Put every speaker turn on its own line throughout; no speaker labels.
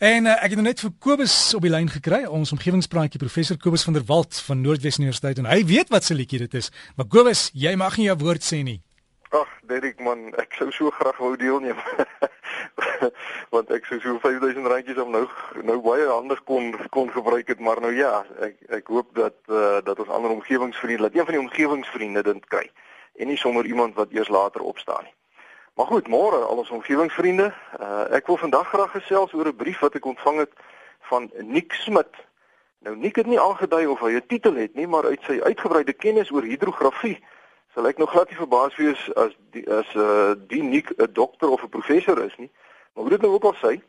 En uh, ek het nou net vir Kobus op die lyn gekry, ons omgewingspraatjie professor Kobus van der Walt van Noordwes Universiteit en hy weet wat se liedjie dit is. Maar Kobus, jy mag nie jou woord sê nie.
Ag, Derek man, ek sou so graag wou deelneem. Want ek sou so 5000 randjies om nou nou baie handig kon kon gebruik het, maar nou ja, ek ek hoop dat uh, dat ons ander omgewingsvriende, dat een van die omgewingsvriende dit kry en nie sommer iemand wat eers later opstaan nie. Maar goed, môre al ons omgewingsvriende. Uh, ek wil vandag graag gesels oor 'n brief wat ek ontvang het van Nick Smit. Nou Nick het nie aangedui of hy 'n titel het nie, maar uit sy uitgebreide kennis oor hidrografie sal ek nog glad nie verbaas wees as die as uh, die Nick 'n dokter of 'n professor is nie. Maar hoe dit nou ook al sê,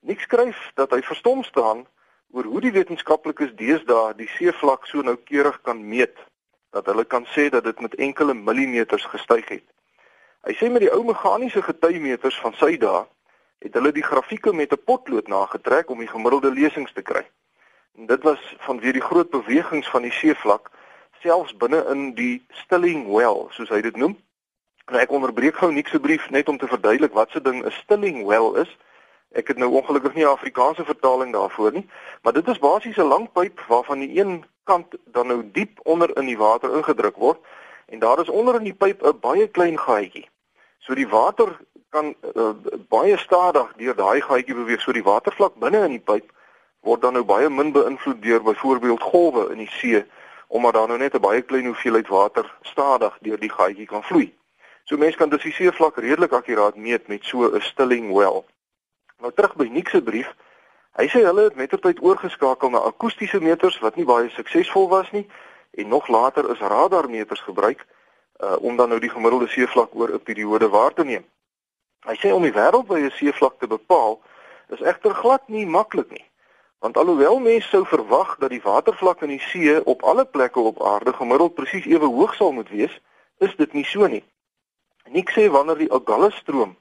Nick skryf dat hy verstom staan oor hoe die wetenskaplikes deesdae die seevlak so noukeurig kan meet dat hulle kan sê dat dit met enkele millimeters gestyg het. Hy sê met die ou meganiese getymeters van sy dae het hulle die grafieke met 'n potlood nagetrek om die gemiddelde lesings te kry. En dit was vanweer die groot bewegings van die seevlak selfs binne in die stilling well, soos hy dit noem. Nou ek onderbreek gou niks se brief net om te verduidelik wat se ding 'n stilling well is. Ek het nou ongelukkig nie 'n Afrikaanse vertaling daarvoor nie, maar dit is basies 'n lang pyp waarvan die een kant dan nou diep onder in die water ingedruk word en daar is onder in die pyp 'n baie klein gaatjie. So die water kan uh, baie stadig deur daai gaatjie beweeg. So die watervlak binne in die pyp word dan nou baie min beïnvloed deur byvoorbeeld golwe in die see omdat daar nou net 'n baie klein hoeveelheid water stadig deur die gaatjie kan vloei. So mense kan dus die seevlak redelik akkuraat meet met so 'n stilling well. Nou terug by Nick se brief. Hy sê hulle het mettertyd oorgeskakel na akoestiese meters wat nie baie suksesvol was nie en nog later is radarmeters gebruik uh, om dan nou die gemiddelde seevlak oor 'n periode waar te neem. Hy sê om die wêreldwye seevlak te bepaal is egter glad nie maklik nie. Want alhoewel mense sou verwag dat die watervlak in die see op alle plekke op aarde gemiddeld presies ewe hoog sal moet wees, is dit nie so nie. Nik sê wanneer die Agulhas-stroom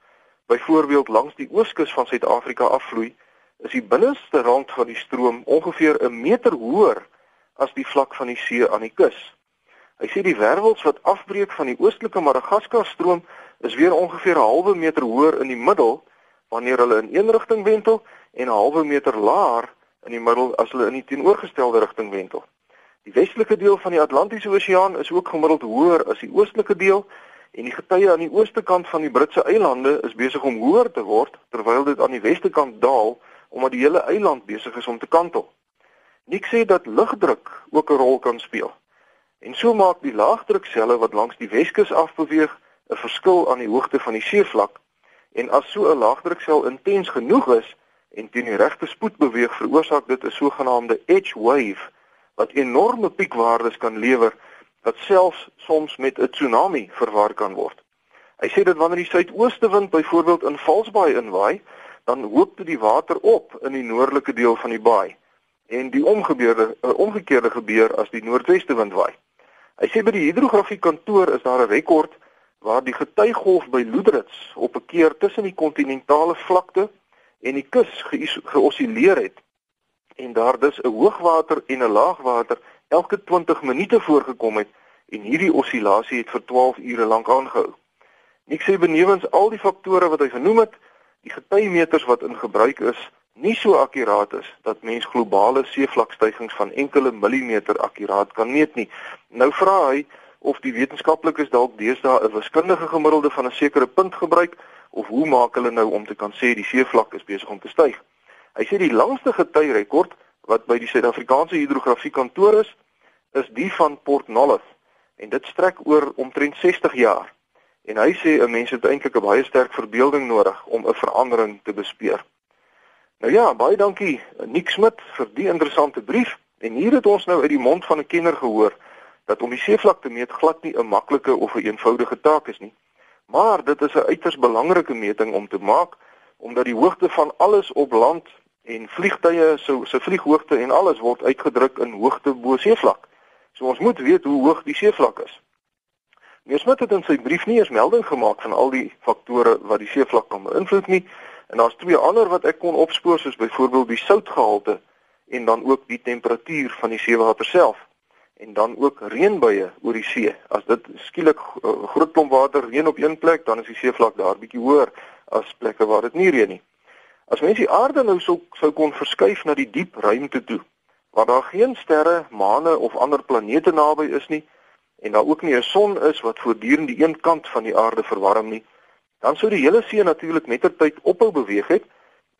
byvoorbeeld langs die ooskus van Suid-Afrika afvloei, is die binneste rand van die stroom ongeveer 'n meter hoër as die vlak van die see aan die kus. Hy sê die wervels wat afbreek van die oostelike Madagaskar stroom is weer ongeveer 'n halwe meter hoër in die middel wanneer hulle in een rigting wentel en 'n halwe meter laer in die middel as hulle in die teenoorgestelde rigting wentel. Die westelike deel van die Atlantiese Oseaan is ook gemiddeld hoër as die oostelike deel en die getye aan die ooste kant van die Britse eilande is besig om hoër te word terwyl dit aan die weste kant daal omdat die hele eiland besig is om te kantel. Nik sê dat lugdruk ook 'n rol kan speel. En so maak die laagdrukselle wat langs die Weskus afbeweeg 'n verskil aan die hoogte van die seevlak. En as so 'n laagdruksel intens genoeg is en teen die regte spoed beweeg, veroorsaak dit 'n sogenaamde edge wave wat enorme piekwaardes kan lewer wat selfs soms met 'n tsunami verwar kan word. Hy sê dat wanneer die suidooste wind byvoorbeeld in Valsbaai inwaai, dan hoop dit die water op in die noordelike deel van die baai en die omgekeerde uh, omgekeerde gebeur as die noordweste wind waai. Hy sê by die hidrografie kantoor is daar 'n rekord waar die getuigolf by Loedrits op 'n keer tussen die kontinentale vlakte en die kus geosilleer het en daar dus 'n hoogwater en 'n laagwater elke 20 minute voorgekom het en hierdie osillasie het vir 12 ure lank aangehou. Nik sê benewens al die faktore wat hy genoem het, die getuimeters wat in gebruik is, nie so akkuraat is dat mens globale seevlakstygings van enkele millimeter akkuraat kan meet nie. Nou vra hy of die wetenskaplikes dalk deesdae 'n wiskundige gemiddelde van 'n sekere punt gebruik of hoe maak hulle nou om te kan sê die seevlak is besig om te styg. Hy sê die langste getuirekord wat by die Suid-Afrikaanse Hidrografie kantoor is, is die van Port Nolloth en dit strek oor omtrent 60 jaar. En hy sê 'n mens het eintlik 'n baie sterk verbeelding nodig om 'n verandering te bespeer. Nou ja, baie dankie Nick Smit vir die interessante brief. En hier het ons nou uit die mond van 'n kenner gehoor dat om die seevlak te meet glad nie 'n maklike of 'n een eenvoudige taak is nie. Maar dit is 'n uiters belangrike meting om te maak omdat die hoogte van alles op land en vliegtye se se vlieghoogte en alles word uitgedruk in hoogte bo seevlak. So ons moet weet hoe hoog die seevlak is. Meneer Smit het in sy brief nie eens melding gemaak van al die faktore wat die seevlak kan beïnvloed nie. En daar's twee ander wat ek kon opspoor soos byvoorbeeld die soutgehalte en dan ook die temperatuur van die seewater self en dan ook reënbuie oor die see. As dit skielik uh, groot klomp water reën op een plek, dan is die seevlak daar bietjie hoër as plekke waar dit nie reën nie. As mens die aarde nou sou sou kon verskuif na die diep ruimte toe, waar daar geen sterre, maane of ander planete naby is nie en daar ook nie 'n son is wat voortdurend die een kant van die aarde verwarm nie, dan sou die hele see natuurlik mettertyd ophou beweeg het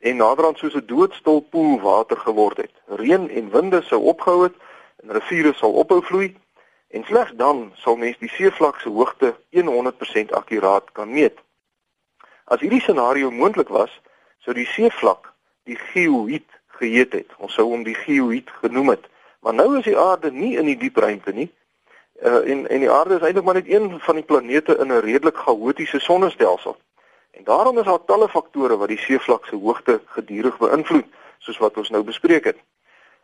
en naderhand soos 'n doodstil poel water geword het. Reën en winde sou opgehou het en riviere sal ophou vloei en slegs dan sal mens die seevlak se hoogte 100% akkuraat kan meet. As hierdie scenario moontlik was, sou die seevlak die geoïd geheet het. Ons sou hom die geoïd genoem het. Maar nou is die aarde nie in die diep ruimte nie. Uh, en en die aarde is eintlik maar net een van die planete in 'n redelik chaotiese sonnestelsel. En daarom is daar talle faktore wat die seevlak se hoogte gedurig beïnvloed, soos wat ons nou bespreek het.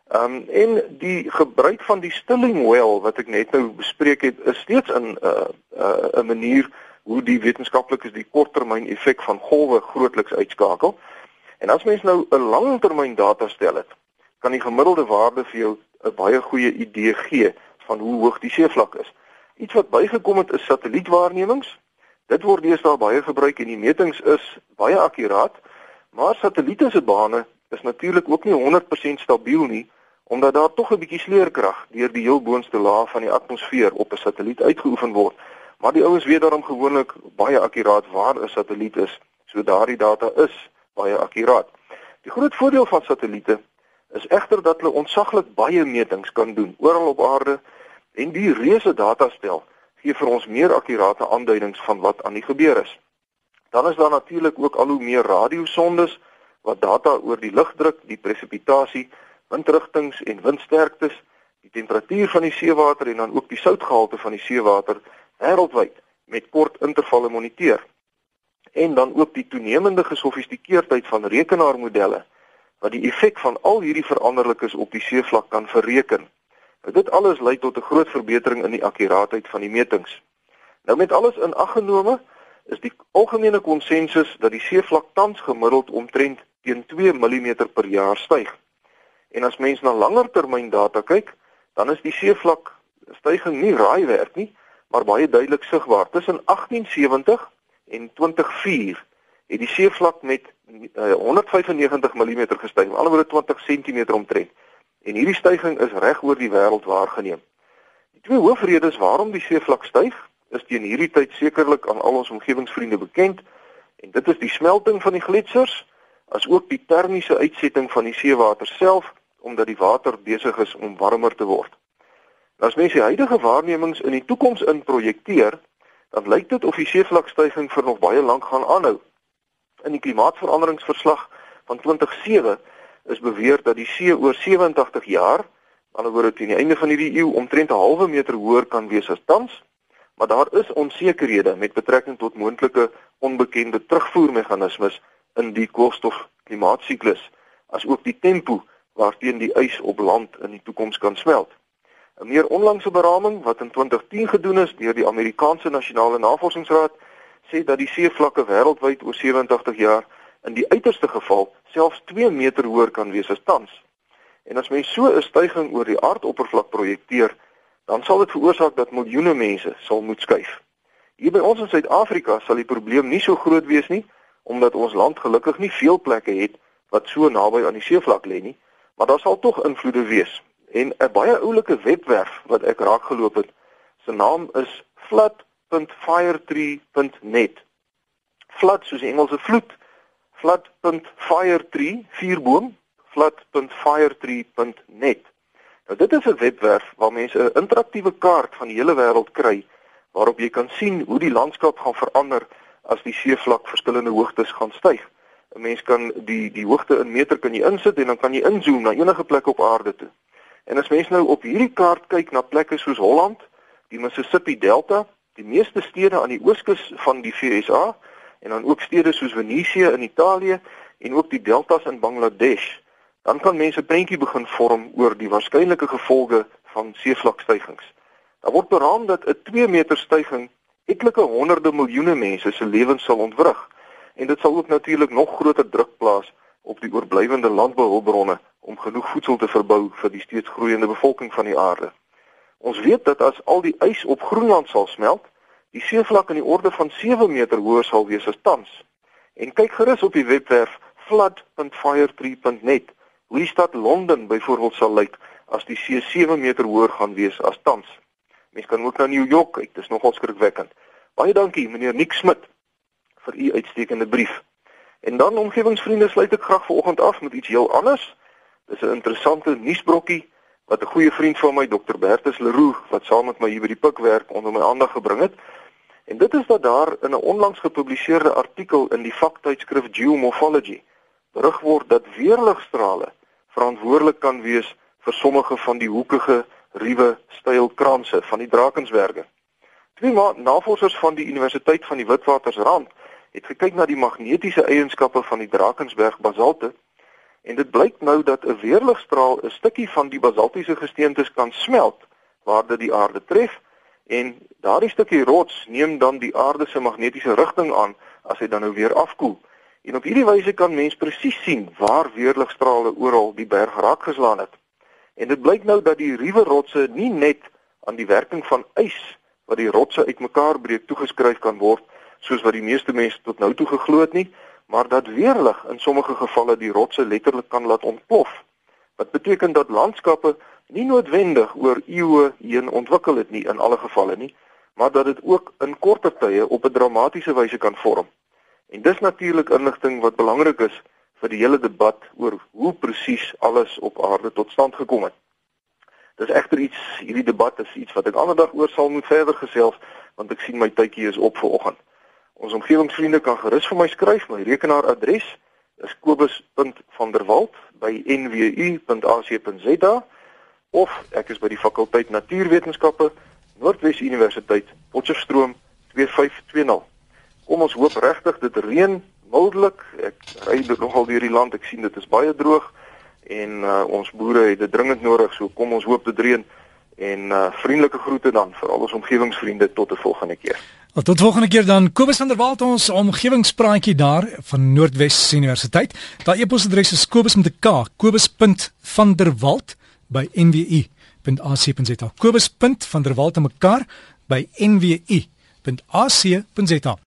Ehm um, en die gebruik van die stilling well wat ek net nou bespreek het, is steeds 'n 'n uh, 'n uh, manier hoe die wetenskaplikes die korttermyn effek van golwe grootliks uitskakel. En as mens nou 'n langtermyn datastel het, kan die gemiddelde waarde vir jou 'n baie goeie idee gee van hoe hoog die seevlak is. Iets wat bygekom het is satellietwaarnemings. Dit word deesdae baie gebruik en die metings is baie akkuraat, maar satelliete se bane is natuurlik ook nie 100% stabiel nie omdat daar tog 'n bietjie sleurkrag deur die heel boonste laag van die atmosfeer op 'n satelliet uitgeoefen word. Maar die ouens weet daarom gewoonlik baie akkuraat waar 'n satelliet is, so daardie data is baie akkuraat. Die groot voordeel van satelliete is egter dat hulle ontsaglik baie metings kan doen oral op aarde en die reuse datastel gee vir ons meer akkurate aanduidings van wat aan die gebeur is. Dan is daar natuurlik ook al hoe meer radiosondes wat data oor die lugdruk, die presipitasie, windrigtings en windsterktes, die temperatuur van die seewater en dan ook die soutgehalte van die seewater wêreldwyd met kort intervalle moniteer. En dan ook die toenemende gesofistikeerdheid van rekenaarmodelle wat die effek van al hierdie veranderlikes op die seevlak kan bereken. Nou dit alles lei tot 'n groot verbetering in die akkuraatheid van die metings. Nou met alles in ag genome is die algemene konsensus dat die seevlak tans gemiddeld omtrent teen 2 mm per jaar styg. En as mens na langer termyn data kyk, dan is die seevlak stygings nie raaiwerk nie, maar baie duidelik sigbaar. Tussen 1870 en 2004 het die seevlak met uh, 195 mm gestyg, met ander woorde 20 cm omtrent. En hierdie stygings is reg oor die wêreld waargeneem. Die twee hoofredes waarom die seevlak styg, is teen hierdie tyd sekerlik aan al ons omgewingsvriende bekend, en dit is die smelting van die gletsers, asook die termiese uitsetting van die seewater self omdat die water besig is om warmer te word. As mens die huidige waarnemings in die toekoms inprojekteer, dan lyk dit of die seevlakstygings vir nog baie lank gaan aanhou. In die klimaatsveranderingsverslag van 2007 is beweer dat die see oor 87 jaar, anderswoorde teen die einde van hierdie eeu omtrent 'n halwe meter hoër kan wees as tans, maar daar is onsekerhede met betrekking tot moontlike onbekende terugvoermeganismes in die koolstof-klimaatsiklus, asook die tempo waarteen die ys op land in die toekoms kan smelt. 'n Meer onlangse beraming wat in 2010 gedoen is deur die Amerikaanse Nasionale Navorsingsraad sê dat die seevlakke wêreldwyd oor 87 jaar in die uiterste geval selfs 2 meter hoër kan wees as tans. En as mens so 'n stygings oor die aardoppervlak projekteer, dan sal dit veroorsaak dat miljoene mense sal moet skuif. Hier by ons in Suid-Afrika sal die probleem nie so groot wees nie, omdat ons land gelukkig nie veel plekke het wat so naby aan die seevlak lê nie, maar daar sal tog invloede wees. En 'n baie oulike webwerf wat ek raak geloop het, se naam is flood.firetree.net. Flood soos Engelse vloed. flood.firetree vierboom flood.firetree.net. Nou dit is 'n webwerf waar mense 'n interaktiewe kaart van die hele wêreld kry waarop jy kan sien hoe die landskap gaan verander as die seevlak verskillende hoogtes gaan styg. 'n Mens kan die die hoogte in meter kan jy insit en dan kan jy inzoom na enige plek op aarde toe. En as mens nou op hierdie kaart kyk na plekke soos Holland, die Mississippi Delta, die meeste stede aan die ooskus van die VSA en dan ook stede soos Venesië in Italië en ook die deltas in Bangladesh, dan kan mense 'n prentjie begin vorm oor die waarskynlike gevolge van seevlakstygings. Daar word beraam dat 'n 2 meter styging etlike honderde miljoene mense se lewens sal ontwrig en dit sal ook natuurlik nog groter druk plaas op die oorblywende landbouhulpbronne om genoeg voedsel te verbou vir die steeds groeiende bevolking van die aarde. Ons weet dat as al die ys op Groenland sal smelt, die seevlak in die orde van 7 meter hoër sal wees as tans. En kyk gerus op die webwerf flood.firetree.net hoe die stad Londen byvoorbeeld sal lyk as die see 7 meter hoër gaan wees as tans. Mens kan ook na New York kyk, dis nogal skrikwekkend. Baie dankie meneer Nick Smit vir u uitstekende brief. En dan omgewingsvriende sluit ek graag vanoggend af met iets heel anders. Dis 'n interessante nuusbrokkie wat 'n goeie vriend van my Dr. Bertus Leroux wat saam met my hier by die pik werk onder my aandag gebring het. En dit is dat daar in 'n onlangs gepubliseerde artikel in die vaktydskrif Geomorphology berig word dat weerligstrale verantwoordelik kan wees vir sommige van die hoekige ruwe stylkranse van die Drakensberge. Twee navorsers van die Universiteit van die Witwatersrand het gekyk na die magnetiese eienskappe van die Drakensberg basalte en dit blyk nou dat 'n weerligstraal 'n stukkie van die basaltiese gesteentes kan smelt waar dit die aarde tref en daardie stukkie rots neem dan die aarde se magnetiese rigting aan as hy dan nou weer afkoel. En op hierdie wyse kan mens presies sien waar weerligstrale oral die berg raak geslaan het. En dit blyk nou dat die ruwe rotse nie net aan die werking van ys wat die rotse uitmekaar breek toegeskryf kan word soos wat die meeste mense tot nou toe geglo het nie, maar dat weerlig in sommige gevalle die rotse letterlik kan laat ontplof. Wat beteken dat landskappe nie noodwendig oor eeue heen ontwikkel het nie in alle gevalle nie, maar dat dit ook in korter tye op 'n dramatiese wyse kan vorm. En dis natuurlik inligting wat belangrik is vir die hele debat oor hoe presies alles op aarde tot stand gekom het. Dis egter iets hierdie debat is iets wat ek ander dag oor sal moet verder gesels want ek sien my tydjie is op vir oggend. Ons omgewingsvriende kan gerus vir my skryf. My rekenaaradres is kobus.vanderwalt@nwu.ac.za of ek is by die fakulteit Natuurwetenskappe Noordwes Universiteit Potchefstroom 2520. Kom ons hoop regtig dit reën mildelik. Ek ry nogal deur die land. Ek sien dit is baie droog en uh, ons boere het dit dringend nodig. So kom ons hoop dit reën en uh, vriendelike groete dan vir al ons omgewingsvriende tot 'n volgende keer.
Tot die volgende keer dan Kobus van der Walt ons omgewingspraatjie daar van Noordwes Universiteit. Daai e-posadres is kobus met 'n k, kobus.vanderwalt by nwu.ac.za. kobus.vanderwalt met mekaar by nwu.ac.za.